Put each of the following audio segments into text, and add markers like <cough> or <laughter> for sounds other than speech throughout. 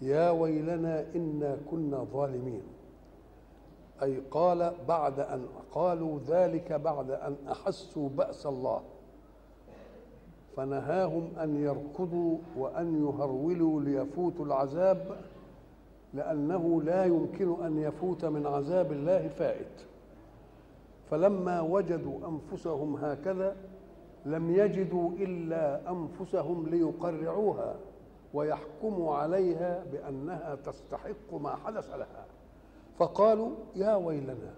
يا ويلنا إنا كنا ظالمين. أي قال بعد أن قالوا ذلك بعد أن أحسوا بأس الله. فنهاهم أن يركضوا وأن يهرولوا ليفوتوا العذاب لأنه لا يمكن أن يفوت من عذاب الله فائت فلما وجدوا أنفسهم هكذا لم يجدوا إلا أنفسهم ليقرعوها. ويحكموا عليها بأنها تستحق ما حدث لها. فقالوا يا ويلنا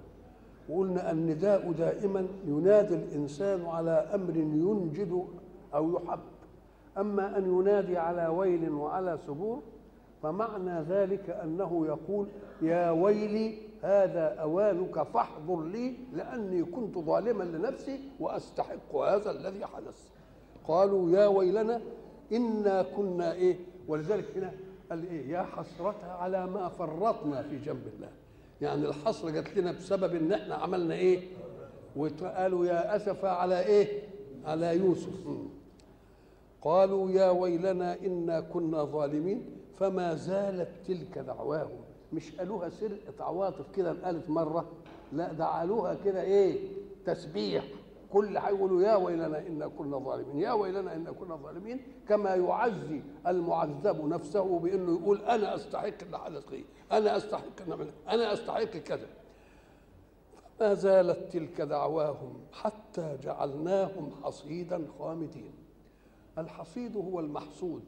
وقلنا النداء دائما ينادي الإنسان على أمر ينجد أو يحب. أما أن ينادي على ويل وعلى سبور فمعنى ذلك أنه يقول يا ويلي هذا أوانك فاحضر لي لأني كنت ظالما لنفسي وأستحق هذا الذي حدث. قالوا يا ويلنا إنا كنا إيه؟ ولذلك هنا قال إيه؟ يا حسرة على ما فرطنا في جنب الله. يعني الحسرة جات لنا بسبب إن إحنا عملنا إيه؟ وقالوا يا أسف على إيه؟ على يوسف. قالوا يا ويلنا إنا كنا ظالمين فما زالت تلك دعواهم. مش قالوها سرقة عواطف كده قالت مرة؟ لا ده قالوها كده إيه؟ تسبيح. كل هيقولوا يا ويلنا إنا كنا ظالمين يا ويلنا إنا كنا ظالمين كما يعزي المعذب نفسه بإنه يقول أنا أستحق اللي حدث لي أنا أستحق إن أنا أستحق كذا. فما زالت تلك دعواهم حتى جعلناهم حصيدا خامدين. الحصيد هو المحصود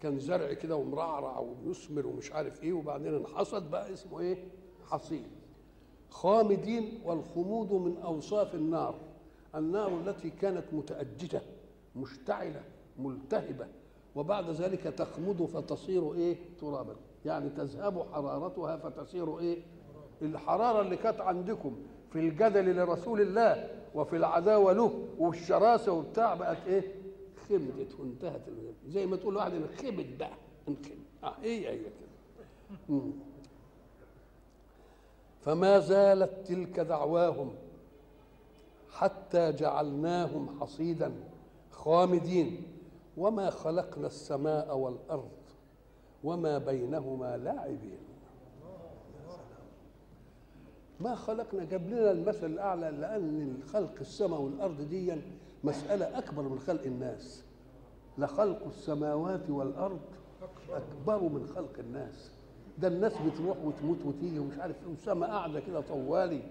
كان زرع كده ومرعرع ويثمر ومش عارف إيه وبعدين انحصد بقى اسمه إيه؟ حصيد. خامدين والخمود من أوصاف النار. النار التي كانت متأججة مشتعلة ملتهبة وبعد ذلك تخمد فتصير إيه؟ ترابا. يعني تذهب حرارتها فتصير إيه؟ الحرارة اللي كانت عندكم في الجدل لرسول الله وفي العداوة له والشراسة وبتاع بقت إيه؟ خمدت وانتهت زي ما تقول واحد خمد بقى انخمد آه هي هي كده. فما زالت تلك دعواهم حتى جعلناهم حصيدا خامدين. وما خلقنا السماء والأرض وما بينهما لاعبين. ما خلقنا جاب لنا المثل الأعلى لأن خلق السماء والأرض دي مسألة أكبر من خلق الناس. لخلق السماوات والأرض أكبر من خلق الناس. ده الناس بتروح وتموت وتيجي ومش عارف إيه. والسماء قاعدة كده طوالي؟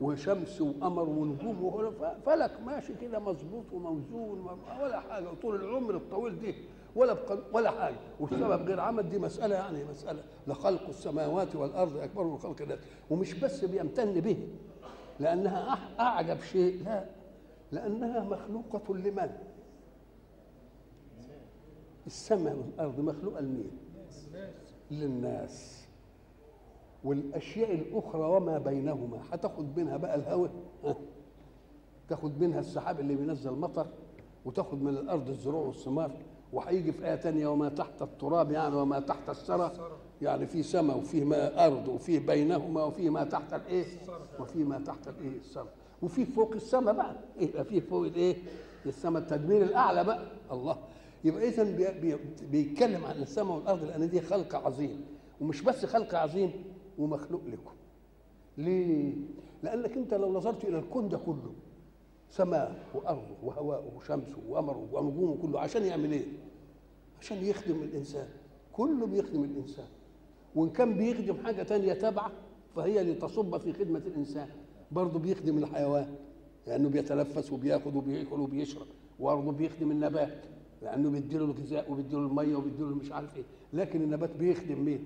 وشمس وقمر ونجوم فلك ماشي كده مظبوط وموزون ولا حاجة طول العمر الطويل دي ولا ولا حاجة. والسبب غير عمل دي مسألة يعني مسألة. لخلق السماوات والأرض أكبر من خلق الناس. ومش بس بيمتن به لأنها أعجب شيء. لا لأنها مخلوقة لمن؟ السماء والأرض مخلوقة لمين؟ للناس. والأشياء الأخرى وما بينهما. هتاخد منها بقى الهواء تاخد منها السحاب اللي بينزل مطر وتاخد من الأرض الزروع والثمار وهيجي في آية تانية وما تحت التراب يعني وما تحت الثرى. يعني في سماء وفيه ما أرض وفيه بينهما وفيه ما تحت الإيه؟ وفيه ما تحت الإيه؟ الثرى وفي فوق السماء بقى. يبقى في فوق الإيه؟ السماء التدمير الأعلى بقى. الله. يبقى اذا بي بي بيتكلم عن السماء والأرض لأن دي خلق عظيم. ومش بس خلق عظيم ومخلوق لكم. ليه؟ لأنك أنت لو نظرت إلى الكون ده كله سماء وأرض وهواء وشمس وقمر ونجوم كله عشان يعمل إيه؟ عشان يخدم الإنسان. كله بيخدم الإنسان. وإن كان بيخدم حاجة تانية تابعة فهي لتصب في خدمة الإنسان. برضه بيخدم الحيوان لأنه بيتنفس وبياخد وبيأكل وبيشرب وبرضه بيخدم النبات لأنه بيديله الغذاء وبيديله المية وبيديله مش عارف إيه. لكن النبات بيخدم مين؟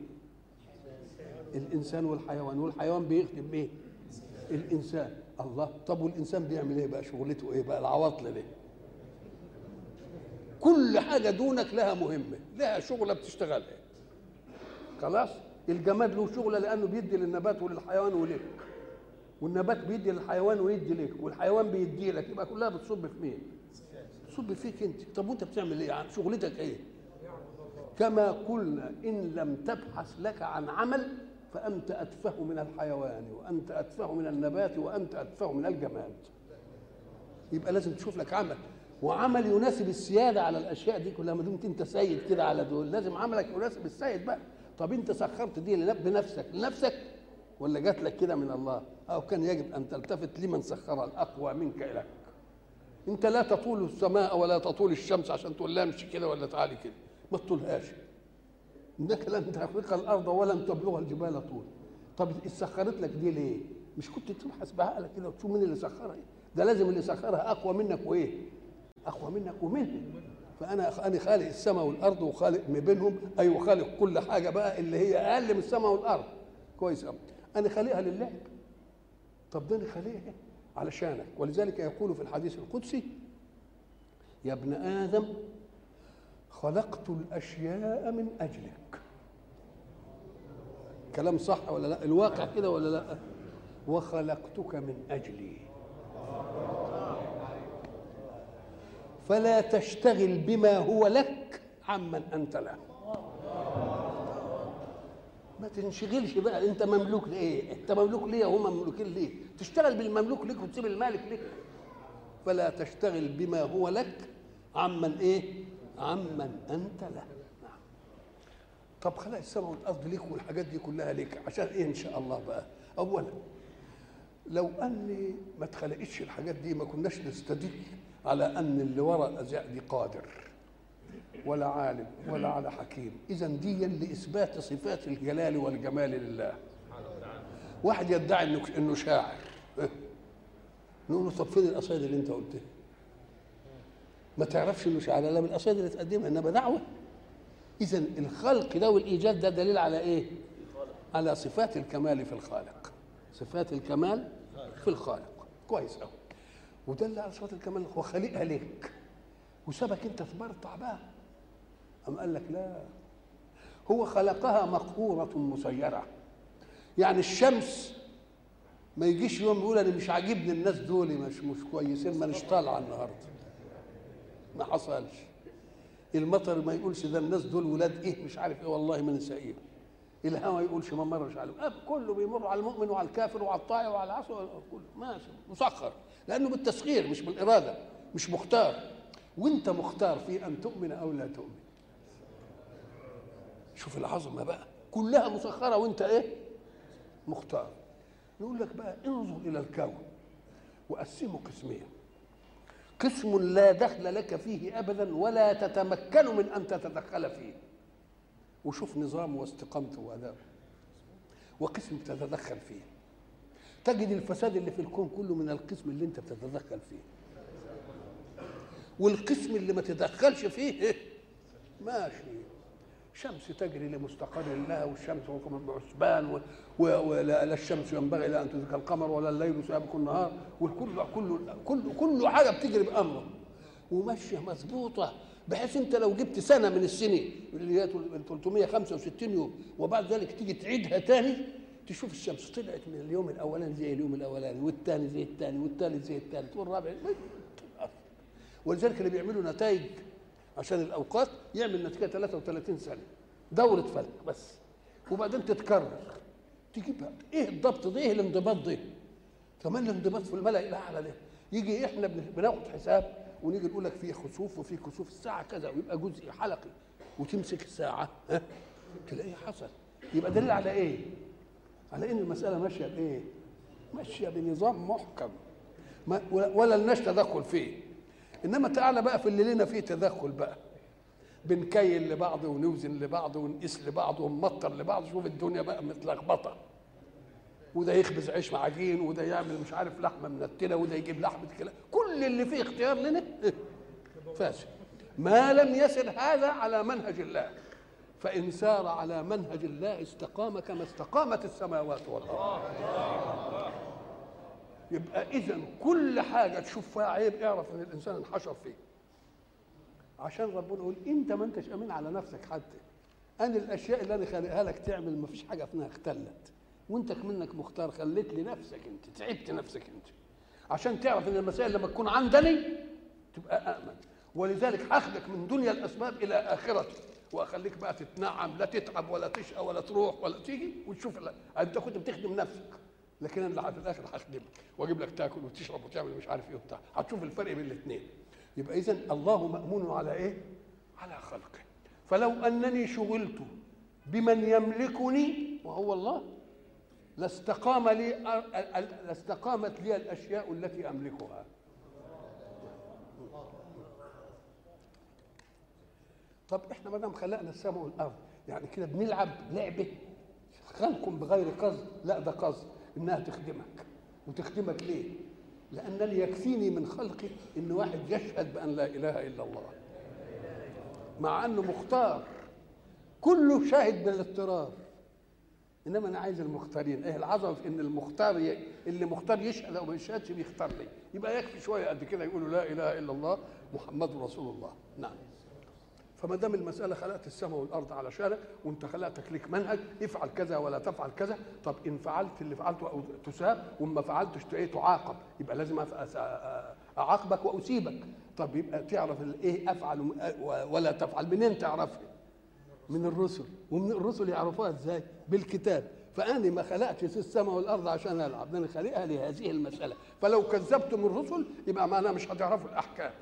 الإنسان والحيوان والحيوان بيخدم مين الإنسان الله. طب والإنسان بيعمل إيه بقى؟ شغلته إيه بقى؟ العواطل ليه كل حاجة دونك لها مهمة لها شغلة بتشتغلها. خلاص؟ الجماد له شغلة لأنه بيدي للنبات وللحيوان ولك والنبات بيدي للحيوان ويدي لك والحيوان بيدي لك. يبقى كلها بتصب في مين؟ بتصب فيك أنت. طب وأنت بتعمل إيه؟ يعني شغلتك إيه؟ كما قلنا إن لم تبحث لك عن عمل فأنت أتفه من الحيوان وأنت أتفه من النبات وأنت أتفه من الجماد. يبقى لازم تشوف لك عمل. وعمل يناسب السيادة على الأشياء دي كلها. ما دمت أنت سيد كده على دول لازم عملك يناسب السيد بقى. طب أنت سخرت دي بنفسك. لنفسك ولا جات لك كده من الله؟ أو كان يجب أن تلتفت لمن سخر الأقوى منك لك أنت لا تطول السماء ولا تطول الشمس عشان تقول لها امشي كده ولا تعالي كده. ما تطولهاش. إنك لن تخرق الأرض ولن تبلغ الجبال طول. طب سخرت لك دي ليه؟ مش كنت تبحث بعقلك كده وتشوف مين اللي سخرها؟ ده لازم اللي سخرها أقوى منك وإيه؟ أقوى منك ومنه. فأنا أنا خالق السماء والأرض وخالق ما بينهم. اي أيوة وخالق كل حاجة بقى اللي هي أقل من السماء والأرض. كويس قوي أنا خالقها للعب طب ده أنا خالقها علشانك. ولذلك يقول في الحديث القدسي يا ابن آدم خلقت الأشياء من أجلك. كلام صح ولا لا؟ الواقع كده ولا لا؟ وخلقتك من أجلي. فلا تشتغل بما هو لك عمن أنت له. ما تنشغلش بقى أنت مملوك لايه أنت مملوك ليه؟ وهم مملوكين ليه؟ تشتغل بالمملوك لك وتسيب المالك لك فلا تشتغل بما هو لك عمن إيه؟ عمن أنت له. طب خلق السماء والارض ليك والحاجات دي كلها ليك. عشان إيه إن شاء الله بقى؟ اولا لو ان ما اتخلقتش الحاجات دي ما كناش نستدل على أن اللي وراء الازياء دي قادر ولا عالم ولا على حكيم. اذا دي لاثبات صفات الجلال والجمال لله. واحد يدعي انه إنه شاعر؟ نقول له طب فين القصايد اللي أنت قلتها؟ ما تعرفش إنه شاعر. لا بالقصايد اللي تقدمها إنما دعوة. إذا الخلق ده والإيجاد ده دليل على إيه؟ على صفات الكمال في الخالق. صفات الكمال في الخالق. كويس قوي ودل على صفات الكمال. هو خالقها لك وسابك أنت تبرطع بقى أم قال لك لا. هو خلقها مقهورة مسيرة. يعني الشمس ما يجيش يوم يقول أنا مش عاجبني الناس دول مش مش كويسين ما طالعه النهارده. ما حصلش. المطر ما يقولش ده الناس دول ولاد إيه؟ مش عارف إيه والله ما نسائيه الهوى يقولش ما مرش عليهم أب كله بيمر على المؤمن وعلى الكافر وعلى الطائع وعلى العصر كله. ماشي. مسخر. لأنه بالتسخير مش بالإرادة مش مختار. وأنت مختار في أن تؤمن أو لا تؤمن. شوف العظمة بقى. كلها مسخرة وأنت إيه؟ مختار. يقول لك بقى انظر إلى الكون وقسمه قسمين. قسم لا دخل لك فيه ابدا ولا تتمكن من أن تتدخل فيه. وشوف نظامه واستقامته وادابه وقسم تتدخل فيه. تجد الفساد اللي في الكون كله من القسم اللي أنت بتتدخل فيه. والقسم اللي ما تدخلش فيه؟ ماشي. شمس تجري لمستقر لها والشمس حكم بعسبان ولا لا الشمس ينبغي لا ان تدرك القمر ولا الليل سابق النهار والكل كل كل كل حاجة بتجري بأمره. وماشيه مظبوطة بحيث أنت لو جبت سنة من السنين اللي هي 365 يوم وبعد ذلك تيجي تعيدها تاني تشوف الشمس طلعت من اليوم الأولاني زي اليوم الأولاني والثاني زي الثاني والثالث زي الثالث والرابع ولذلك اللي بيعملوا نتائج عشان الأوقات يعمل نتيجة 33 سنه دوره فلك بس. وبعدين تتكرر. تجيبها إيه الضبط ده؟ إيه الانضباط ده؟ كمان الانضباط في الملأ الاعلى ده. يجي إحنا بناخد حساب ونيجي نقول لك في خسوف وفي كسوف. الساعة كذا. ويبقى جزء حلقي. وتمسك الساعة. ها؟ تلاقيه حصل. يبقى دليل على إيه؟ على إن المسألة ماشية بإيه؟ ماشية بنظام محكم. ولا لناش تدخل فيه. إنما تعالى بقى في اللي لنا فيه تدخل بقى. بنكيل لبعض ونوزن لبعض ونقيس لبعض ونمطر لبعض. شوف الدنيا بقى متلخبطة. وده يخبز عيش مع عجين وده يعمل مش عارف لحمة منتنه وده يجيب لحمة كلام كل اللي فيه اختيار لنا. فاسد ما لم يسر هذا على منهج الله. فإن سار على منهج الله استقام كما استقامت السماوات والأرض. يبقى إذا كل حاجة تشوف فيها عيب اعرف إن الإنسان انحشر فيه. عشان ربنا يقول أنت ما أنتش أمين على نفسك حتى. أنا الأشياء اللي أنا خالقها لك تعمل ما فيش حاجة فيها اختلت. وانت منك مختار خليت لنفسك أنت تعبت نفسك أنت. عشان تعرف إن المسائل لما تكون عندني تبقى آمن. ولذلك هاخدك من دنيا الأسباب إلى اخرته وأخليك بقى تتنعم لا تتعب ولا تشقى ولا تروح ولا تيجي وتشوف. أنت كنت بتخدم نفسك. لكن أنا في الآخر هخدمك وأجيب لك تاكل وتشرب وتعمل مش عارف إيه وبتاع. هتشوف الفرق بين الاثنين يبقى اذا الله مأمون على إيه؟ على خلقه. فلو أنني شغلت بمن يملكني وهو الله لاستقام لي لاستقامت لي الأشياء التي أملكها. طب إحنا ما دام خلقنا السماء والأرض يعني كده بنلعب لعبة خلق بغير قصد؟ لا ده قصد. إنها تخدمك. وتخدمك ليه؟ لانني يكفيني من خلقي إن واحد يشهد بأن لا إله إلا الله. مع أنه مختار. كله شاهد بالاضطرار إنما أنا عايز المختارين. إيه العظمة في إن المختار ي... اللي مختار يشهد أو ما يشهدش بيختار لي. يبقى يكفي شوية قد كده يقولوا لا إله إلا الله محمد رسول الله. نعم. فما دام المسألة خلقت السماء والأرض علشانك وانت خلقتك ليك منهج افعل كذا ولا تفعل كذا طب إن فعلت اللي فعلته أو تساب وما فعلتش إيه تعاقب يبقى لازم أعاقبك وأسيبك. طب يبقى تعرف إيه أفعل ولا تفعل منين تعرفها؟ من الرسل. ومن الرسل يعرفوها إزاي؟ بالكتاب. فاني ما خلقتش السماء والأرض عشان ألعب أنا خالقها لهذه المسألة. فلو كذبتم الرسل يبقى معناها مش هتعرفوا الأحكام.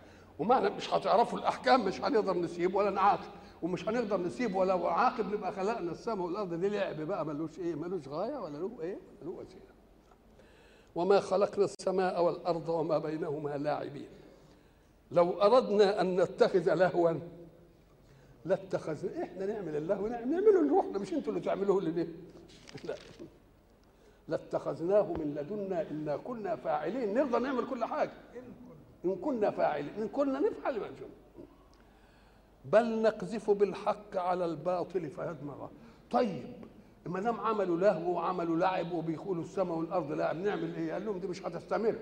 ومعنى مش هتعرفوا الأحكام مش هنقدر نسيب ولا نعاقب. ومش هنقدر نسيب ولا نعاقب نبقى خلقنا السماء والأرض دي لعب بقى. ملوش إيه ملوش غاية ولا له إيه له وسيلة. وما خلقنا السماء والأرض وما بينهما لاعبين. لو أردنا أن نتخذ لهوا لاتخذنا إحنا نعمل اللهو نعمله لروحنا مش أنتوا اللي تعملوه ليه؟ لا. لاتخذناه من لدنا إنا كنا فاعلين. نرضى نعمل كل حاجة. إن كنا فاعلين إن كنا نفعل ما نشوف بل نقذف بالحق على الباطل فيدمغه طيب ما دام عملوا لهو وعملوا لعب وبيقولوا السماء والأرض لعب نعمل إيه؟ قال لهم دي مش هتستمر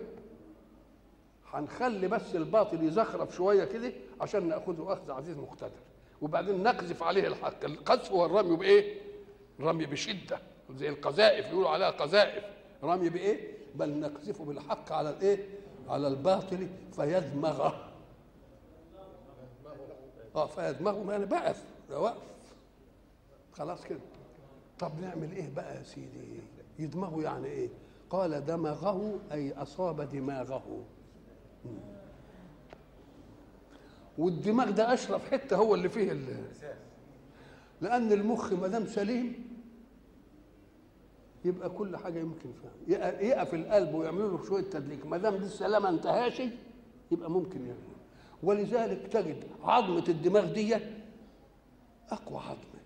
هنخلي بس الباطل يزخرف شوية كده عشان نأخذه أخذ عزيز مقتدر وبعدين نقذف عليه الحق القذف هو الرمي بإيه؟ رمي بشدة زي القذائف يقولوا عليها قذائف رمي بإيه؟ بل نقذف بالحق على الإيه؟ على الباطل فيدمغه. آه فيدمغه بقف ده وقف. خلاص كده. طب نعمل إيه بقى يا سيدي؟ يدمغه يعني إيه؟ قال دمغه أي أصاب دماغه. والدماغ ده أشرف حتة هو اللي فيه اللي لأن المخ ما دام سليم يبقى كل حاجة يمكن فيها. يقف القلب ويعملوا له شوية تدليك. ما دام لسه ما انتهاش يبقى ممكن يعمل. ولذلك تجد عظمة الدماغ دي أقوى عظمة.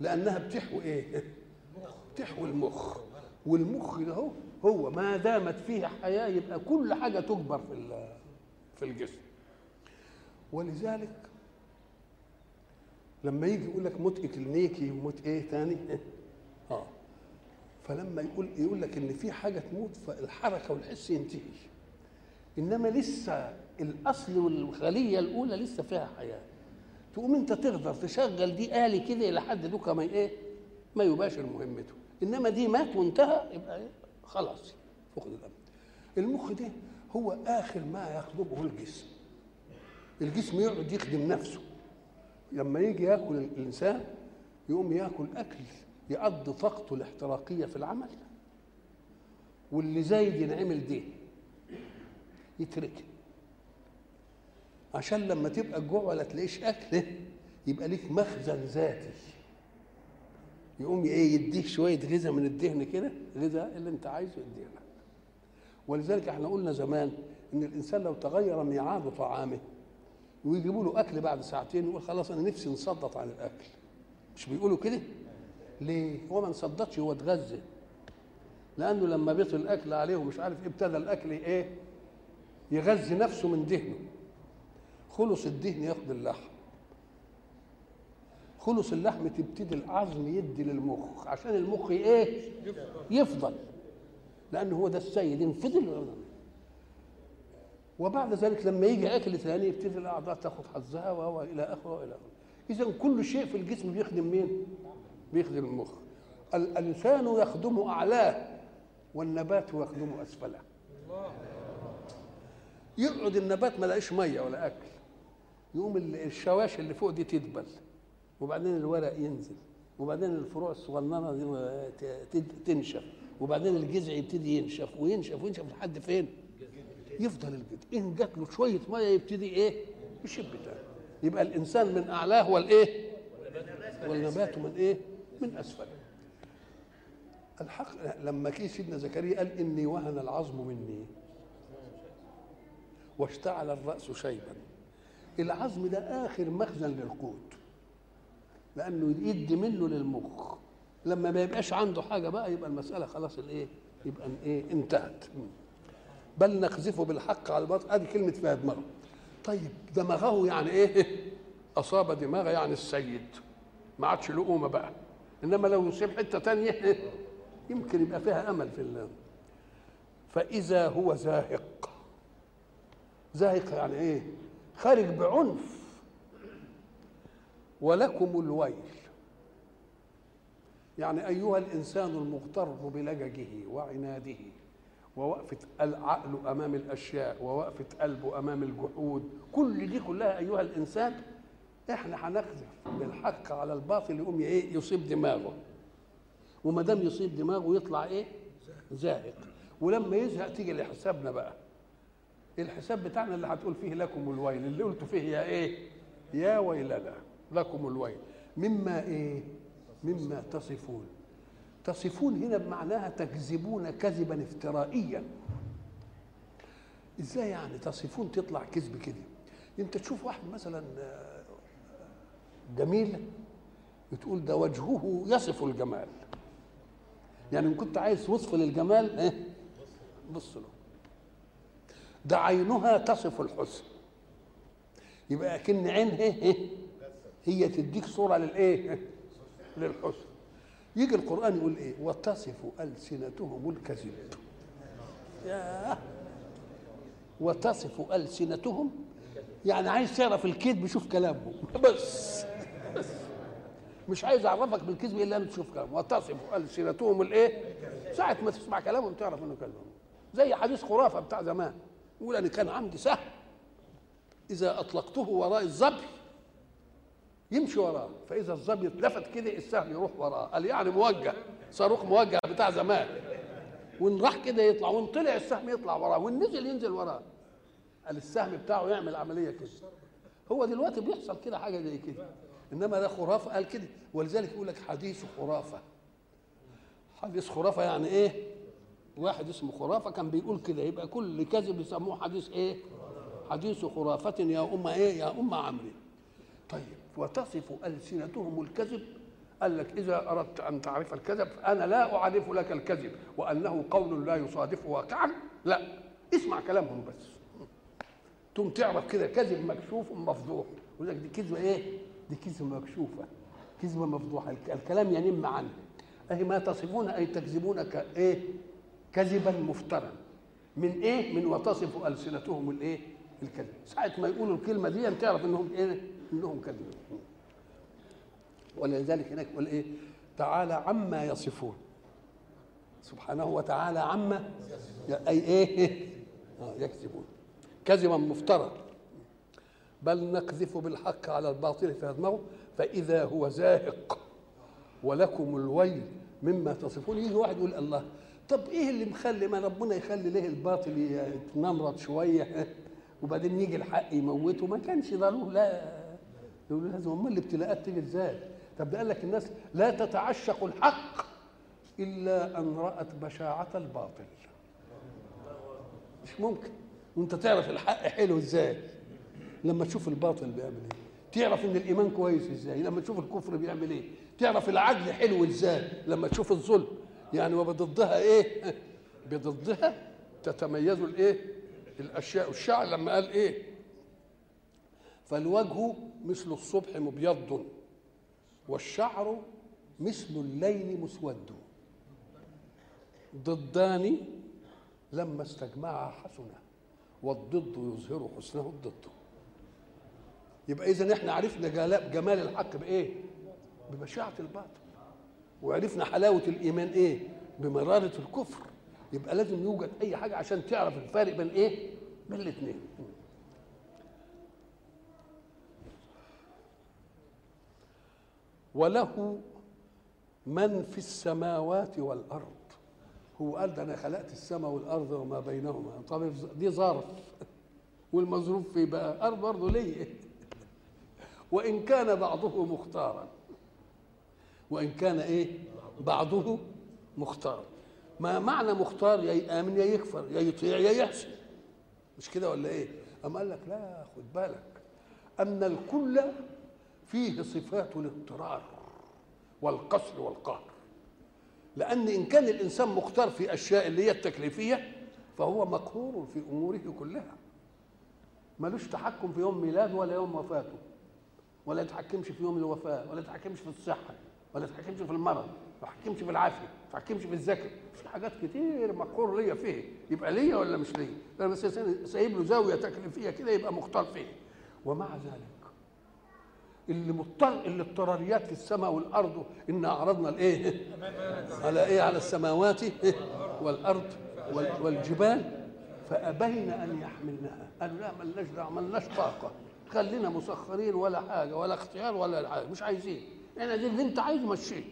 لأنها بتحوي إيه؟ <laughs> بتحوي المخ. والمخ ده هو هو ما دامت فيه حياة يبقى كل حاجة تكبر في في الجسم. ولذلك لما يجي يقول لك موت اكلينيكي وموت إيه تاني؟ <laughs> آه. فلما يقول يقول لك إن في حاجة تموت فالحركة والحس ينتهي. إنما لسه الأصل والخليه الأولى لسه فيها حياة. تقوم أنت تقدر تشغل دي آلي كده لحد دوكا ما إيه ما يباشر مهمته. إنما دي مات وانتهى يبقى إيه؟ خلاص فقد الامر المخ ده هو آخر ما يطلبه الجسم. الجسم يقعد يخدم نفسه. لما يجي ياكل الإنسان يقوم ياكل أكل يقضي طاقته الاحتراقية في العمل واللي زايد ينعمل دي يتركه عشان لما تبقى الجوع ولا تلاقيش أكل يبقى ليك مخزن ذاتي. يقوم إيه يديك شوية غذاء من الدهن كده غذاء اللي أنت عايزه يديه لك. ولذلك إحنا قلنا زمان إن الإنسان لو تغير ميعاد طعامه ويجيبوا له أكل بعد ساعتين يقول خلاص أنا نفسي انصدت عن الأكل. مش بيقولوا كده؟ ليه؟ هو ما انصدتش هو اتغذى. لأنه لما بيطل الأكل عليه ومش عارف إيه ابتدى الأكل إيه؟ يغذي نفسه من دهنه. خلص الدهن ياخد اللحم. خلص اللحم تبتدي العظم يدي للمخ عشان المخ إيه؟ يفضل. لأنه هو ده السيد ان فضل وبعد ذلك لما يجي أكل ثاني يبتدي الأعضاء تاخد حظها والى آخره وإلى آخره. اذا كل شيء في الجسم بيخدم مين؟ بيخدم المخ الإنسان يخدم أعلاه والنبات يخدم أسفله يقعد النبات ما لاقيش مية ولا أكل يقوم الشواش اللي فوق دي تدبل وبعدين الورق ينزل وبعدين الفروع الصغننة دي تنشف وبعدين الجذع يبتدي ينشف وينشف وينشف لحد فين؟ يفضل الجذع إن جات له شوية مية يبتدي إيه؟ يشب تاني يبقى الإنسان من أعلاه والإيه؟ والنبات من إيه؟ من اسفله الحق لما كي سيدنا زكريا قال إني وهن العظم مني واشتعل الرأس شيبا. العظم ده آخر مخزن للقوت لأنه يدي منه للمخ. لما ما يبقاش عنده حاجة بقى يبقى المسألة خلاص الإيه؟ يبقى إيه انتهت. بل نقذفه بالحق على الباطل. آدي كلمة فيها دماغه. طيب دماغه يعني إيه؟ <laughs> أصاب دماغه يعني السيد. ما عادش له قومه بقى. إنما لو يصيب حتة تانية <laughs> يمكن يبقى فيها أمل في الله. فإذا هو زاهق. زاهق يعني إيه؟ خارج بعنف. ولكم الويل. يعني أيها الإنسان المغتر بلججه وعناده ووقفة العقل أمام الأشياء ووقفة قلبه أمام الجحود كل دي كلها أيها الإنسان إحنا هنقذف بالحق على الباطل يقوم إيه؟ يصيب دماغه. وما دام يصيب دماغه يطلع إيه؟ زاهق ولما يزهق تيجي لحسابنا بقى. الحساب بتاعنا اللي هتقول فيه لكم الويل اللي قلت فيه يا إيه؟ يا ويلنا لكم الويل. مما إيه؟ مما تصفون. تصفون هنا بمعناها تكذبون كذبا افترائيا. إزاي يعني تصفون تطلع كذب كده؟ أنت تشوف واحد مثلا جميل؟ بتقول ده وجهه يصف الجمال. يعني إن كنت عايز وصف للجمال إيه؟ بص له. ده عينها تصف الحسن. يبقى كن عينها إيه؟ هي تديك صورة للإيه؟ للحسن. يجي القرآن يقول إيه؟ وتصف ألسنتهم الكذب. يا وتصف ألسنتهم؟ يعني عايز تعرف الكذب شوف كلامهم. <laughs> بس. بس. مش عايز أعرفك بالكذب الا ان تشوف كلامهم وتصف السنتهم الايه؟ ساعة ما تسمع كلامهم تعرف إنه كلامهم زي حديث خرافة بتاع زمان. يقول أنا كان عندي سهم. إذا أطلقته وراء الظبي يمشي وراه فإذا الظبي اتلفت كده السهم يروح وراه قال يعني موجه. صاروخ موجه بتاع زمان. وإن راح كده يطلع وإن طلع السهم يطلع وراه وإن نزل ينزل وراه قال السهم بتاعه يعمل عملية كده. هو دلوقتي بيحصل كده حاجة زي كده. إنما ده خرافة. قال كده. ولذلك يقول لك حديث خرافة. حديث خرافة يعني إيه؟ واحد اسمه خرافة كان بيقول كده. يبقى كل كذب يسموه حديث إيه؟ حديث خرافة يا ام إيه؟ يا ام عمرو. طيب. وتصف ألسنتهم الكذب. قال لك إذا أردت أن تعرف الكذب أنا لا أعرف لك الكذب. وأنه قول لا يصادف واقعا. لا. اسمع كلامهم بس. ثم تعرف كده كذب مكشوف مفضوح. يقول لك دي كذبة إيه؟ دي كذبة مكشوفة كذبة مفضوحة. الكلام ينم عنه. أي ما تصفون أي تكذبون كإيه؟ كذبا مفترا من إيه؟ من وتصف ألسنتهم الإيه؟ الكذب. ساعة ما يقولوا الكلمة دي تعرف إنهم إيه؟ إنهم كذبوا ولذلك هناك يقول إيه؟ تعالى عما يصفون. سبحانه وتعالى عما أي إيه؟ <laughs> يكذبون. كذبا مفترى. بل نقذف بالحق على الباطل فيدمغه فإذا هو زاهق ولكم الويل مما تصفون. يجي واحد يقول الله طب إيه اللي مخلي ما ربنا يخلي ليه الباطل يتنمرض شوية؟ <laughs> وبعدين يجي الحق يموته. ما كانش ضروري. لا. يقولوا لازم امال الابتلاءات تيجي إزاي؟ طب ده قال لك الناس لا تتعشق الحق إلا أن رأت بشاعة الباطل. مش ممكن. وأنت تعرف الحق حلو إزاي؟ لما تشوف الباطل بيعمل إيه؟ تعرف إن الإيمان كويس إزاي؟ لما تشوف الكفر بيعمل إيه؟ تعرف العدل حلو إزاي؟ لما تشوف الظلم يعني وبضدها إيه؟ <laughs> بضدها تتميز الإيه؟ الأشياء الشعر لما قال إيه؟ فالوجه مثل الصبح مبيض والشعر مثل الليل مسود. ضدان لما استجمعا حسنا والضد يظهر حسنه الضد. يبقى اذا إحنا عرفنا جمال الحق بإيه؟ ببشاعه الباطل. وعرفنا حلاوة الإيمان إيه؟ بمرارة الكفر. يبقى لازم يوجد أي حاجة عشان تعرف الفارق بين إيه؟ بين الاثنين وله من في السماوات والأرض. هو قال ده أنا خلقت السماء والأرض وما بينهما. طب دي ظرف. والمظروف فيه بقى أرض برضه ليه؟ وإن كان بعضه مختارا. وإن كان إيه؟ بعضه مختار ما معنى مختار؟ يا يامن يا يكفر يا يطيع يا يحسن. مش كده ولا إيه؟ أما قال لك لا خد بالك. أن الكل فيه صفات الاضطرار والقصر والقهر. لأن إن كان الإنسان مختار في أشياء اللي هي التكليفية فهو مقهور في أموره كلها. ملوش تحكم في يوم ميلاده ولا يوم وفاته. ولا يتحكمش في يوم الوفاة ولا يتحكمش في الصحة ولا يتحكمش في المرض ما يتحكمش في العافية ما يتحكمش في الذكر. في حاجات كتير مقهور ليا فيه. يبقى ليا ولا مش ليا؟ أنا بس سايب له زاوية تكليفية كده يبقى مختار فيه. ومع ذلك اللي مضطر اللي اضطراريات في السماء والأرض إن أعرضنا الايه على إيه؟ على السماوات إيه؟ والأرض وال- والجبال. فأبين أن يحملنها قالوا لا ملناش دعوة ملناش طاقة. خلينا مسخرين ولا حاجة ولا اختيار ولا حاجة مش عايزين. أنا دي اللي انت عايزه مشيه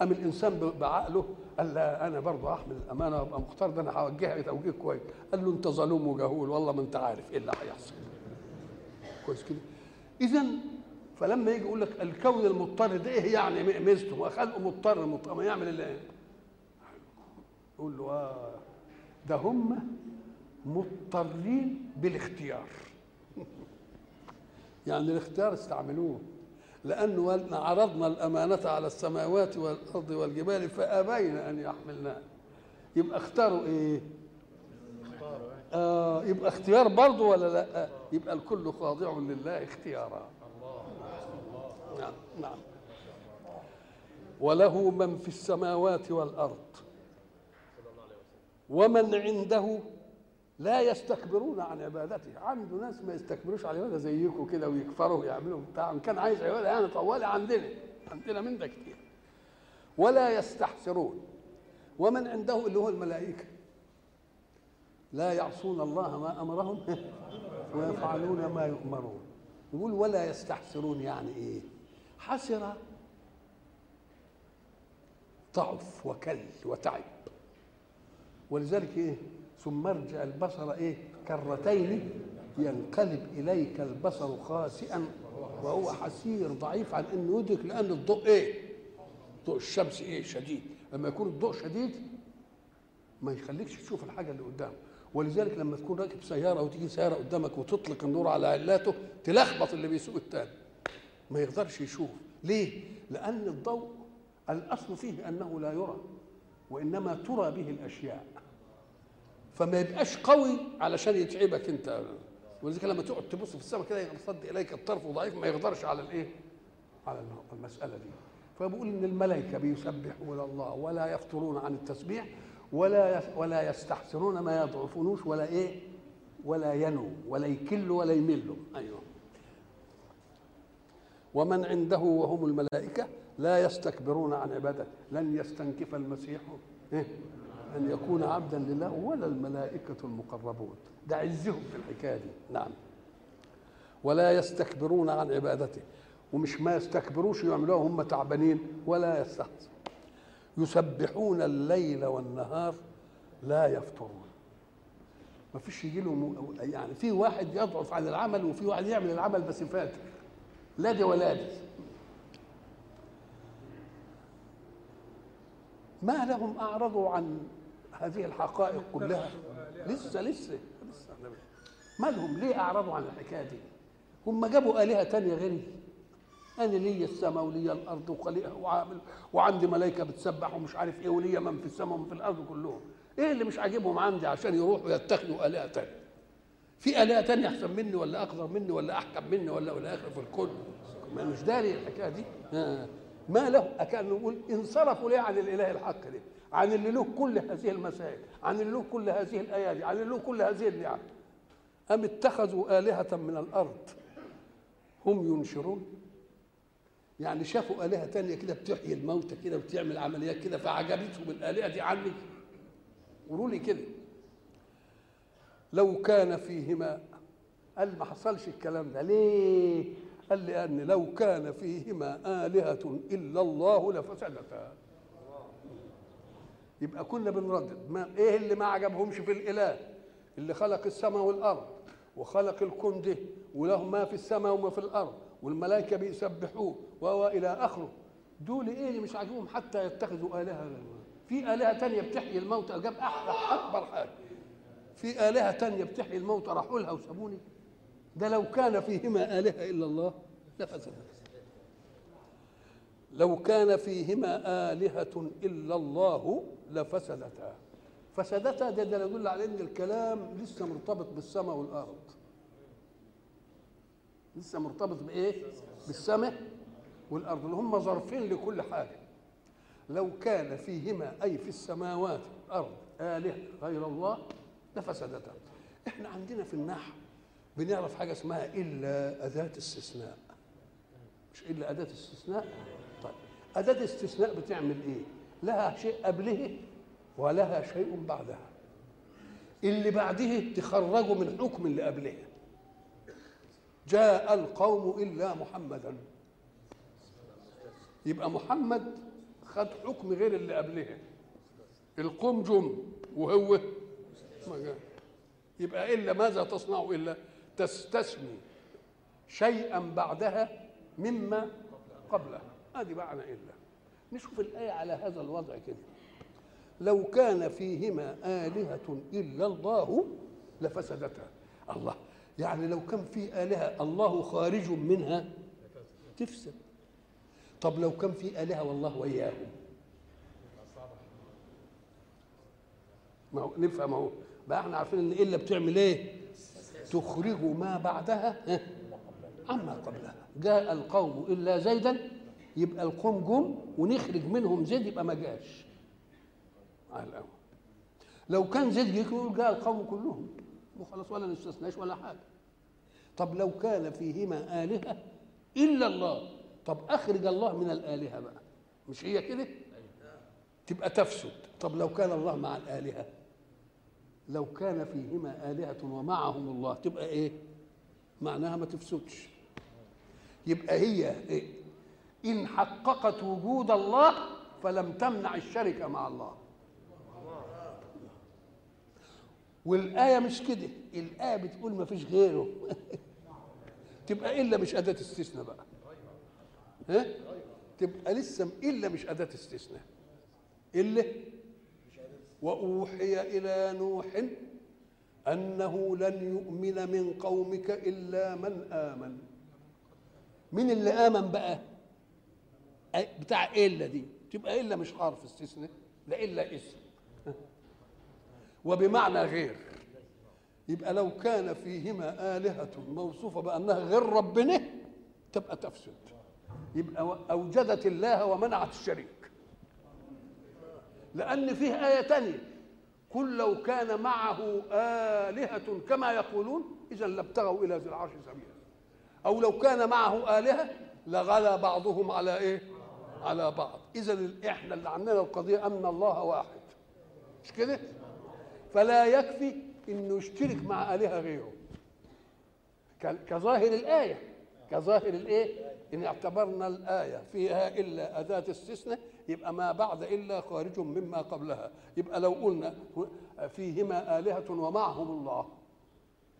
قام الإنسان بعقله قال لا أنا برضه احمل الأمانة وأبقى مختار ده أنا هوجهها توجيه كويس. قال له أنت ظلوم وجهول والله ما أنت عارف إيه اللي هيحصل. كويس كده. اذا فلما يجي يقول لك الكون المضطر ده إيه يعني؟ ميزته. ما خلقه مضطر مضطر. ما يعمل إلا إيه؟ يقول له آه ده هم مضطرين بالاختيار. يعني الاختيار استعملوه. لأنه عرضنا الأمانة على السماوات والأرض والجبال فأبين أن يحملنها يبقى اختاروا إيه؟ آه يبقى اختيار برضه ولا لأ؟ يبقى الكل خاضع لله اختيارا. نعم نعم. وله من في السماوات والأرض. ومن عنده لا يستكبرون عن عبادته. عنده ناس ما يستكبروش عن عبادة زيكم كده ويكفروا ويعملوا بتاع. إن كان عايز عبادة يعني طوالي عندنا عندنا من ده كتير. ولا يستحسرون. ومن عنده اللي هو الملائكة. لا يعصون الله ما أمرهم <laughs> ويفعلون ما يؤمرون. يقول ولا يستحسرون يعني إيه؟ حسر ضعف وكل وتعب. ولذلك إيه؟ ثم ارجع البصر إيه؟ كرتين ينقلب إليك البصر خاسئا وهو حسير ضعيف عن إنه يدرك لأن الضوء إيه؟ ضوء الشمس إيه؟ شديد. لما يكون الضوء شديد ما يخليكش تشوف الحاجة اللي قدامك ولذلك لما تكون راكب سيارة وتيجي سيارة قدامك وتطلق النور على علاته تلخبط اللي بيسوق التاني. ما يقدرش يشوف. ليه؟ لأن الضوء الأصل فيه أنه لا يرى وإنما ترى به الأشياء. فما يبقاش قوي علشان يتعبك انت. ولذلك لما تقعد تبص في السماء كده يرصد إليك الطرف ضعيف ما يقدرش على الإيه؟ على المسألة دي. فبقول إن الملائكة بيسبحون الله ولا يفترون عن التسبيح ولا ولا يستحسرون ما يضعفونوش ولا إيه؟ ولا ينو ولا يكل ولا يمل أيوه. ومن عنده وهم الملائكة لا يستكبرون عن عبادته. لن يستنكف المسيح. إيه؟ أن يكون عبدا لله ولا الملائكة المقربون. ده عزهم في الحكاية دي. نعم. ولا يستكبرون عن عبادته. ومش ما يستكبروش يعملوها هم تعبانين ولا يستحسن. يسبحون الليل والنهار لا يفترون. ما فيش يجي له يعني في واحد يضعف عن العمل وفي واحد يعمل العمل بس فاتر لا دي ولا دي. ما لهم أعرضوا عن هذه الحقائق كلها. لسه لسه لسه. ما لهم ليه أعرضوا عن الحكاية دي؟ هم جابوا آلهة تانية غيري. أنا ليا السماء وليا الأرض وخليقها وعامل وعندي ملائكة بتسبح ومش عارف إيه وليا من في السماء ومن في الأرض كلهم. إيه اللي مش عاجبهم عندي عشان يروحوا يتخذوا آلهة تانية؟ في آلهة تانية أحسن مني ولا أقدر مني ولا أحكم مني ولا ولا آخر في الكون ما مش داري الحكاية دي. آه. ما له كان نقول انصرفوا ليه عن الإله الحق ده؟ عن اللي له كل هذه المسائل عن اللي له كل هذه الأيادي عن اللي له كل هذه النعم. أم اتخذوا آلهة من الأرض؟ هم ينشرون؟ يعني شافوا آلهة تانية كده بتحيي الموتى كده وبتعمل عمليات كده فعجبتهم الآلهة دي عني. قولوا لي كده. لو كان فيهما قال ما حصلش الكلام ده ليه؟ قال لأن لو كان فيهما آلهة إلا الله لفسدتا. يبقى كنا بنردد. ما إيه اللي ما عجبهمش في الإله؟ اللي خلق السماء والأرض وخلق الكون ده وله ما في السماء وما في الأرض والملائكة بيسبحوه والى آخره. دول إيه اللي مش عاجبهم؟ حتى يتخذوا آلهة. في آلهة تانية بتحيي الموتى. جاب أحلى أكبر حاجة. في آلهة تانية بتحيي الموتى راحوا لها وسابوني. ده لو كان فيهما آلهة إلا الله لفسدت. لو كان فيهما آلهة إلا الله لفسدتا. فسدتا ده, ده يدل على إن الكلام لسه مرتبط بالسماء والأرض. لسه مرتبط بإيه؟ بالسماء والأرض. اللي هم ظرفين لكل حاجة. لو كان فيهما أي في السماوات والأرض آلهة غير الله لفسدتا. إحنا عندنا في النحو بنعرف حاجة اسمها إلا اداه استثناء. مش إلا اداه استثناء؟ أداة استثناء بتعمل إيه؟ لها شيء قبله ولها شيء بعدها. اللي بعده تخرجه من حكم اللي قبله. جاء القوم إلا محمدا. يبقى محمد خد حكم غير اللي قبله. القوم جم وهو ما يبقى إلا ماذا تصنع إلا تستثني شيئا بعدها مما قبلها. هذه معنى إلا. نشوف الآية على هذا الوضع كده. لو كان فيهما آلهة إلا الله لفسدتا. الله. يعني لو كان في آلهة الله خارج منها تفسد. طب لو كان في آلهة والله وياهم. ما هو نفهم اهو. بقى إحنا عارفين إن إلا بتعمل إيه؟ تخرج ما بعدها عما قبلها. جاء القوم إلا زيدا يبقى القوم جم ونخرج منهم زيد يبقى ما جاش. على لو كان زيد يقول جاء القوم كلهم. وخلاص ولا نستثناش ولا حاجة. طب لو كان فيهما آلهة؟ إلا الله. طب أخرج الله من الآلهة بقى. مش هي كده؟ تبقى تفسد. طب لو كان الله مع الآلهة؟ لو كان فيهما آلهة ومعهم الله تبقى إيه؟ معناها ما تفسدش. يبقى هي إيه؟ إن حققت وجود الله فلم تمنع الشركة مع الله. والآية مش كده الآية بتقول ما فيش غيره. <laughs> تبقى إلا مش أداة استثناء بقى. ها؟ تبقى لسه إلا مش أداة استثناء. إلا؟ وأوحي إلى نوح أنه لن يؤمن من قومك إلا من آمن. مين اللي آمن بقى؟ بتاع إلا دي. تبقى إلا مش حرف استثناء ده إلا اسم وبمعنى غير. يبقى لو كان فيهما آلهة موصوفة بأنها غير ربنا تبقى تفسد. يبقى أوجدت الله ومنعت الشريك. لأن فيه آية تانية. قل لو كان معه آلهة كما يقولون إذا لابتغوا إلى ذي العرش سبيلا. أو لو كان معه آلهة لغلا بعضهم على إيه؟ على بعض. إذا إحنا اللي عندنا القضية أن الله واحد. مش كده؟ فلا يكفي إنه يشترك مع آلهة غيره. كظاهر الآية. كظاهر الإيه؟ إن اعتبرنا الآية فيها إلا اداه استثناء يبقى ما بعد إلا خارج مما قبلها. يبقى لو قلنا فيهما آلهة ومعهم الله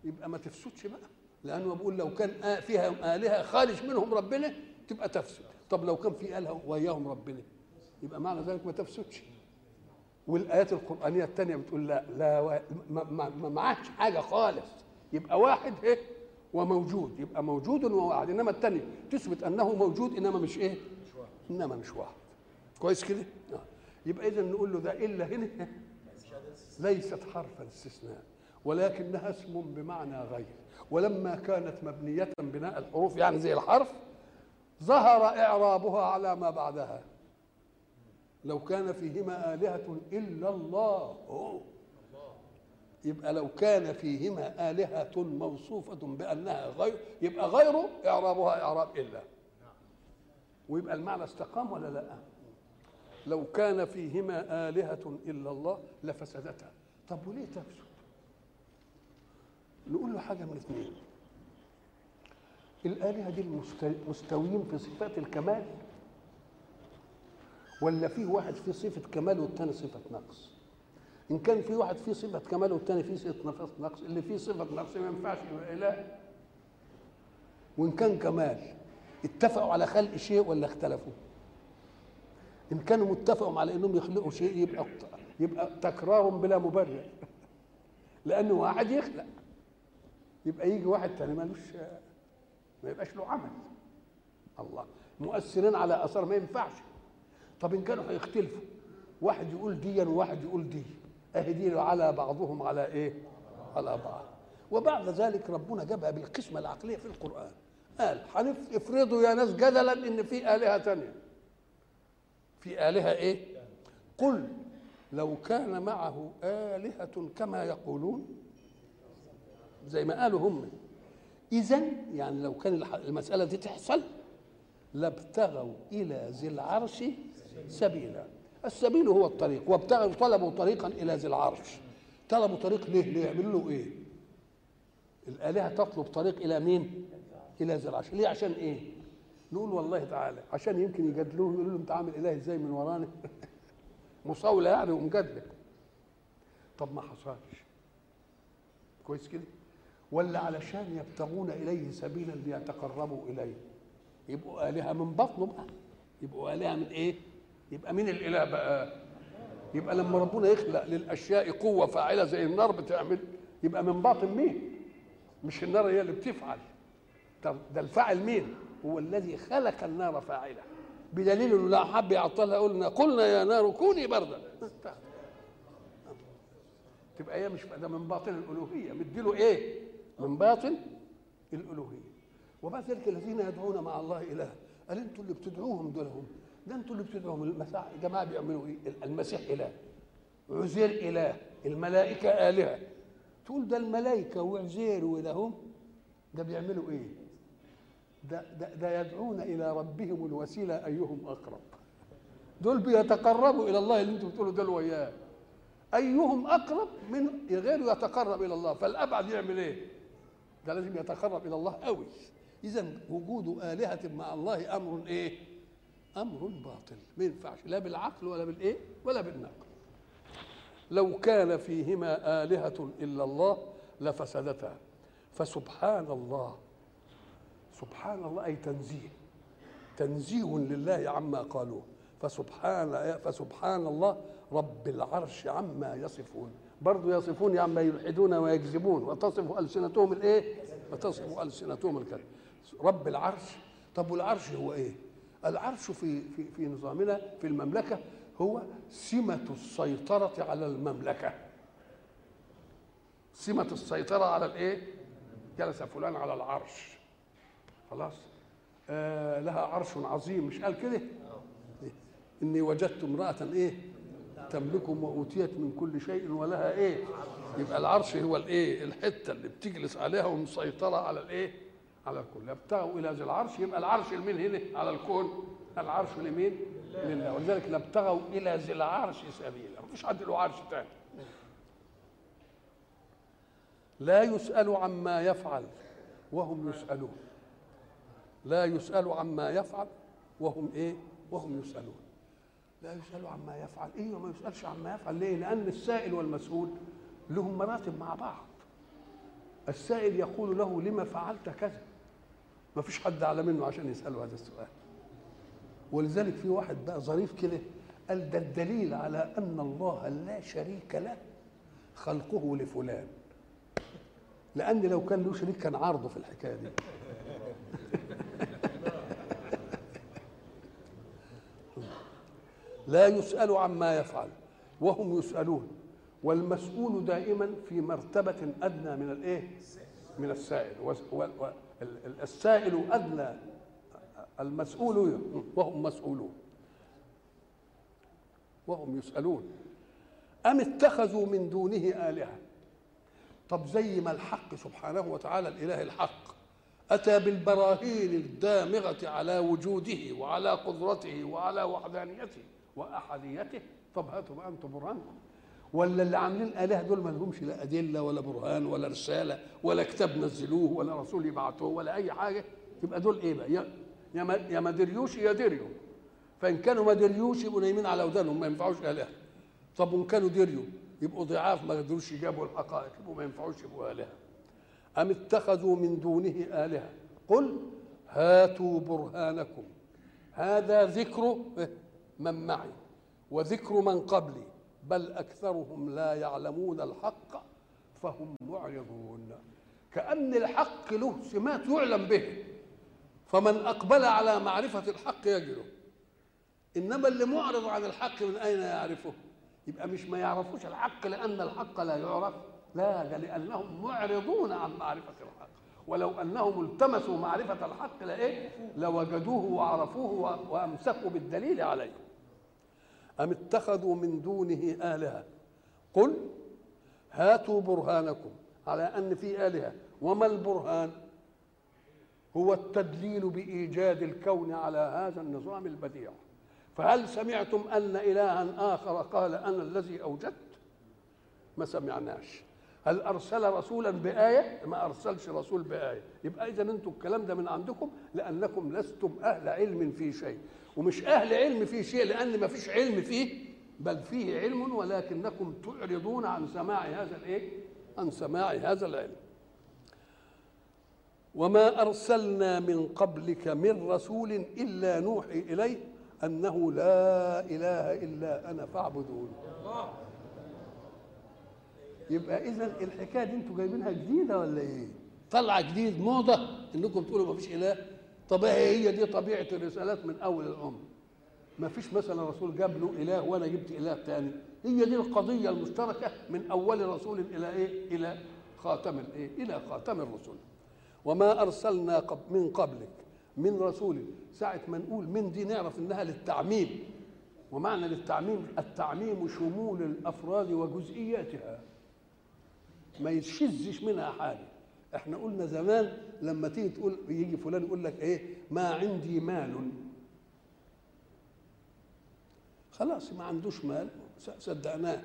يبقى ما تفسدش بقى. لأنه بقول لو كان فيها آلهة خارج منهم ربنا تبقى تفسد. طب لو كان في آلهة وياهم ربنا يبقى معنى ذلك ما تفسدش. والآيات القرآنية الثانية بتقول لا لا ما, ما, معكش حاجة خالص. يبقى واحد إيه؟ وموجود. يبقى موجود وواحد. إنما الثانية تثبت أنه موجود إنما مش إيه. إنما مش واحد. كويس كده؟ آه. يبقى اذا نقول له ده إلا هنا. ليست حرفا استثناء ولكنها اسم بمعنى غير. ولما كانت مبنية بناء الحروف يعني زي الحرف ظهر إعرابها على ما بعدها. لو كان فيهما آلهة إلا الله. أوه. يبقى لو كان فيهما آلهة موصوفة بأنها غير يبقى غيره إعرابها إعراب إلا. ويبقى المعنى استقام ولا لا؟ لو كان فيهما آلهة إلا الله لفسدتا. طب وليه تفسد؟ نقول له حاجة من اثنين. الآلهة دي مستويين في صفات الكمال ولا في واحد فيه صفة كمال والتاني صفة نقص؟ إن كان في واحد فيه صفة كمال والتاني فيه صفة نقص اللي فيه صفة نقص ما ينفعش يبقى إله. وإن كان كمال اتفقوا على خلق شيء ولا اختلفوا؟ إن كانوا متفقوا على إنهم يخلقوا شيء يبقى يبقى تكرار بلا مبرر. <laughs> لأنه واحد يخلق. يبقى يجي واحد تاني مالوش ما يبقاش له عمل. الله. مؤثرين على آثار ما ينفعش. طب إن كانوا هيختلفوا. واحد يقول ديا وواحد يقول دي. اهي دي على بعضهم على إيه؟ على بعض. وبعد ذلك ربنا جابها بالقسمة العقلية في القرآن. قال افرضوا يا ناس جدلا إن في آلهة ثانية في آلهة إيه؟ قل لو كان معه آلهة كما يقولون. زي ما قالوا هم. اذا يعني لو كان المسألة دي تحصل لابتغوا إلى ذي العرش سبيلا. السبيل هو الطريق وابتغوا طلبوا طريقا إلى ذي العرش. طلبوا طريق ليه؟ ليه؟ يعملوا له إيه؟ الآلهة تطلب طريق إلى مين؟ إلى ذي العرش. ليه؟ عشان إيه؟ نقول والله تعالى عشان يمكن يجادلوه يقولوا له أنت عامل اله إزاي من ورانا؟ <laughs> مصاولة يعني ومجادله طب ما حصلش. كويس كده؟ ولا علشان يبتغون إليه سبيلا ليتقربوا إليه. يبقوا آلهة من بطنه بقى. يبقوا آلهة من إيه؟ يبقى مين الإله بقى؟ يبقى لما ربنا يخلق للأشياء قوة فاعلة زي النار بتعمل يبقى من باطن مين؟ مش النار هي اللي بتفعل. ده الفاعل مين؟ هو الذي خلق النار فاعلة. بدليل إنه لا حب يعطلها قلنا قلنا يا نار كوني بردا. تبقى هي مش ده من باطن الألوهية. مديله إيه؟ من باطن الألوهية. وبعد ذلك الذين يدعون مع الله إله؟ قال أنتوا اللي بتدعوهم دول هم ده أنتوا اللي بتدعوهم. المسيح الجماعه بيعملوا إيه؟ المسيح إله. عزير إله. الملائكة آلهة. تقول ده الملائكة وعزير والهم ده بيعملوا إيه؟ ده, ده, ده يدعون إلى ربهم الوسيلة أيهم أقرب. دول بيتقربوا إلى الله اللي أنتوا بتقولوا دول وياه. أيهم أقرب من غيره يتقرب إلى الله. فالأبعد يعمل إيه؟ ده لازم يتقرب إلى الله قوي. اذا وجود آلهة مع الله أمر إيه؟ أمر باطل. ما ينفعش. لا بالعقل ولا بالإيه؟ ولا بالنقل. لو كان فيهما آلهة إلا الله لفسدتا. فسبحان الله. سبحان الله أي تنزيه. تنزيه لله عما قالوه. فسبحان فسبحان الله رب العرش عما يصفون. برضه يصفون عما يلحدون ويكذبون وتصف ألسنتهم الإيه؟ وتصف ألسنتهم الكذب رب العرش طب والعرش هو إيه؟ العرش في في في نظامنا في المملكة هو سمة السيطرة على المملكة سمة السيطرة على الإيه؟ جلس فلان على العرش خلاص آه لها عرش عظيم مش قال كده؟ إني وجدت امرأة إيه؟ تملكهم وأوتيت من كل شيء ولها إيه؟ يبقى العرش هو الإيه؟ الحتة اللي بتجلس عليها ومسيطرة على الإيه؟ على الكل يبتغوا إلى ذي العرش يبقى العرش لمين هنا؟ على الكون العرش لمين؟ لله ولذلك لابتغوا إلى ذي العرش سبيلا مفيش حد له عرش تاني لا يسأل عما يفعل وهم يسألون لا يسأل عما يفعل وهم إيه؟ وهم يسألون لا يسأل عما يفعل. إيه وما يسألش عما يفعل؟ ليه؟ لأن السائل والمسؤول لهم مراتب مع بعض. السائل يقول له لما فعلت كذا؟ ما فيش حد أعلى منه عشان يسأله هذا السؤال. ولذلك في واحد بقى ظريف كده قال ده الدليل على أن الله لا شريك له خلقه لفلان. لأن لو كان له شريك كان عارضه في الحكاية دي. لا يسأل عما يفعل وهم يسألون. والمسؤول دائما في مرتبة أدنى من الإيه؟ من السائل. السائل أدنى المسؤول وهم مسؤولون. وهم يسألون. أم اتخذوا من دونه آلهة؟ طب زي ما الحق سبحانه وتعالى الإله الحق. أتى بالبراهين الدامغة على وجوده وعلى قدرته وعلى وحدانيته. واحديته طب هاتوا بقى أنتم برهانكم. ولا اللي عاملين اله دول ما لهمش لا أدلة ولا برهان ولا رسالة ولا كتاب نزلوه ولا رسول يبعثوه ولا أي حاجة. يبقى دول إيه بقى؟ يا ما دريوش يا دريوا فإن كانوا ما دريوش يبقوا نايمين على ودانهم ما ينفعوش اله طب وإن كانوا دريوا يبقوا ضعاف ما قدروش يجابوا الحقائق يبقوا ما ينفعوش يبقوا آلهة. أم اتخذوا من دونه آلهة؟ قل هاتوا برهانكم. هذا ذكر من معي وذكر من قبلي بل أكثرهم لا يعلمون الحق فهم معرضون. كأن الحق له سمات يعلم به فمن أقبل على معرفة الحق يجده. إنما اللي معرض عن الحق من أين يعرفه؟ يبقى مش ما يعرفوش الحق لأن الحق لا يعرف. لا ده لأنهم معرضون عن معرفة الحق. ولو أنهم التمسوا معرفة الحق لإيه؟ لوجدوه وعرفوه وأمسكوا بالدليل عليه. أم اتخذوا من دونه آلهة؟ قل هاتوا برهانكم على أن في آلهة. وما البرهان؟ هو التدليل بإيجاد الكون على هذا النظام البديع. فهل سمعتم أن إلها آخر قال أنا الذي أوجدت؟ ما سمعناش. هل أرسل رسولا بآية؟ ما أرسلش رسول بآية. يبقى اذا أنتم الكلام ده من عندكم لأنكم لستم أهل علم في شيء. ومش أهل علم في شيء لأن ما فيش علم فيه بل فيه علم ولكنكم تعرضون عن سماع هذا الإيه؟ عن سماع هذا العلم. وما أرسلنا من قبلك من رسول إلا نوحي إليه أنه لا إله إلا أنا فاعبدون. يبقى اذا الحكاية دي أنتوا جايبينها جديدة ولا إيه؟ طلع جديد موضة إنكم تقولوا ما فيش إله طب هي دي طبيعة الرسالات من أول الأمر. ما فيش مثلا رسول جاب له إله وأنا جبت إله ثاني هي دي القضية المشتركة من أول رسول إلى إيه؟ إلى خاتم الإيه؟ إلى خاتم الرسل. وما أرسلنا من قبلك من رسول. ساعة ما نقول من دي نعرف إنها للتعميم. ومعنى للتعميم التعميم شمول الأفراد وجزئياتها. ما يشزش منها حاجة. إحنا قلنا زمان لما تيجي تقول يجي فلان يقول لك إيه؟ ما عندي مال. خلاص ما عندوش مال صدقناه.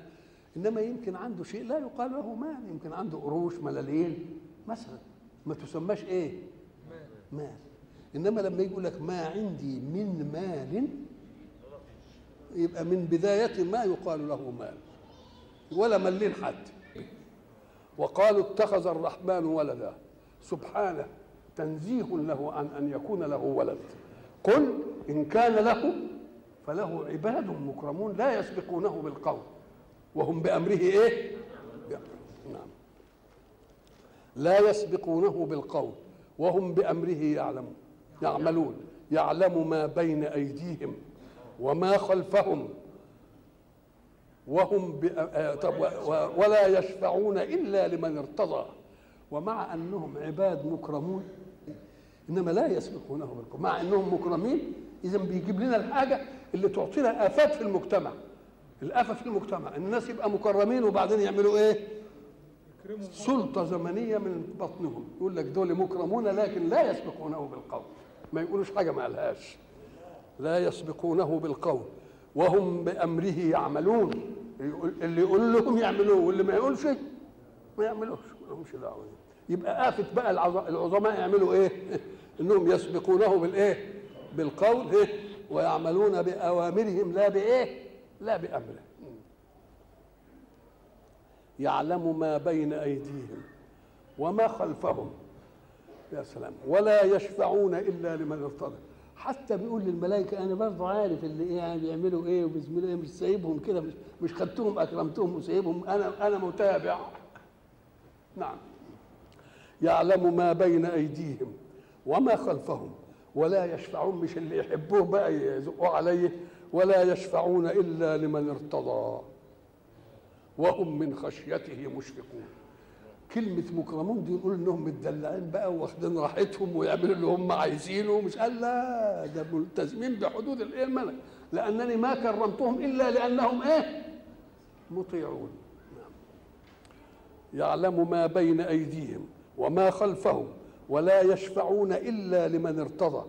إنما يمكن عنده شيء لا يقال له مال يمكن عنده قروش ملالين مثلا. ما تسماش إيه؟ مال. إنما لما يجي يقول لك ما عندي من مال يبقى من بداية ما يقال له مال. ولا ملين حد وقالوا اتخذ الرحمن ولدا. سبحانه تنزيه له عن أن يكون له ولد. قل إن كان له فله عباد مكرمون لا يسبقونه بالقول. وهم بأمره إيه؟ نعم. لا يسبقونه بالقول. وهم بأمره يعلمون يعملون يعلم ما بين أيديهم وما خلفهم. وهم طب ولا يشفعون إلا لمن ارتضى. ومع أنهم عباد مكرمون إنما لا يسبقونه بالقول مع أنهم مكرمين اذا بيجيب لنا الحاجة اللي تعطينا آفات في المجتمع. الآفة في المجتمع الناس يبقى مكرمين وبعدين يعملوا إيه؟ سلطة زمنية من بطنهم. يقول لك دول مكرمون لكن لا يسبقونه بالقول. ما يقولوش حاجة ما قالهاش. لا يسبقونه بالقول. وهم بأمره يعملون اللي يقول لهم يعملوه واللي ما يقولش ما يعملوش ما لهمش دعوة يبقى آفة بقى العظماء يعملوا إيه؟ <laughs> إنهم يسبقونه بالإيه؟ بالقول إيه؟ ويعملون بأوامرهم لا بإيه؟ لا بأمره يعلم ما بين أيديهم وما خلفهم يا سلام ولا يشفعون إلا لمن ارتضى حتى بيقول للملائكة أنا برضه عارف اللي إيه يعني بيعملوا إيه وبيعملوا إيه مش سايبهم كده مش مش خدتهم أكرمتهم وسايبهم. أنا أنا متابع. نعم. يعلم ما بين أيديهم وما خلفهم ولا يشفعون مش اللي يحبوه بقى يزقوا عليه ولا يشفعون إلا لمن ارتضى وهم من خشيته مشفقون. كلمة مكرمون دي يقول إنهم متدلعين بقى واخدين راحتهم ويعملوا اللي هم عايزينه مش قال لا ده ملتزمين بحدود الايه الملك لأنني ما كرمتهم إلا لأنهم إيه؟ مطيعون. يعلم ما بين أيديهم وما خلفهم ولا يشفعون إلا لمن ارتضى.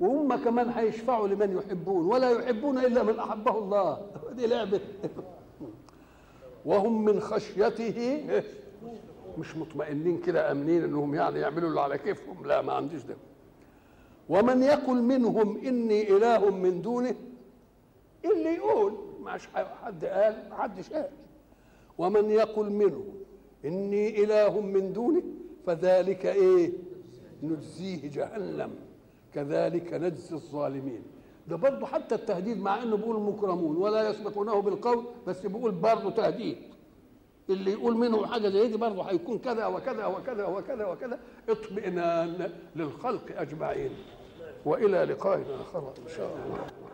وهم كمان هيشفعوا لمن يحبون ولا يحبون إلا من أحبه الله. <laughs> دي لعبة. <laughs> وهم من خشيته مش مطمئنين كده آمنين إنهم يعني يعملوا اللي على كيفهم. لا ما عنديش ده. ومن يقل منهم إني إله من دونه اللي يقول مش حد قال محدش قال. ومن يقل منهم إني إله من دونه فذلك إيه؟ نجزيه جهنم. كذلك نجزي الظالمين. ده برضه حتى التهديد مع إنه بيقول مكرمون ولا يسبقونه بالقول بس بيقول برضه تهديد. اللي يقول منهم حاجة زي دي برضه هيكون كذا وكذا وكذا وكذا وكذا. اطمئنان للخلق أجمعين. وإلى لقاء آخر إن شاء الله.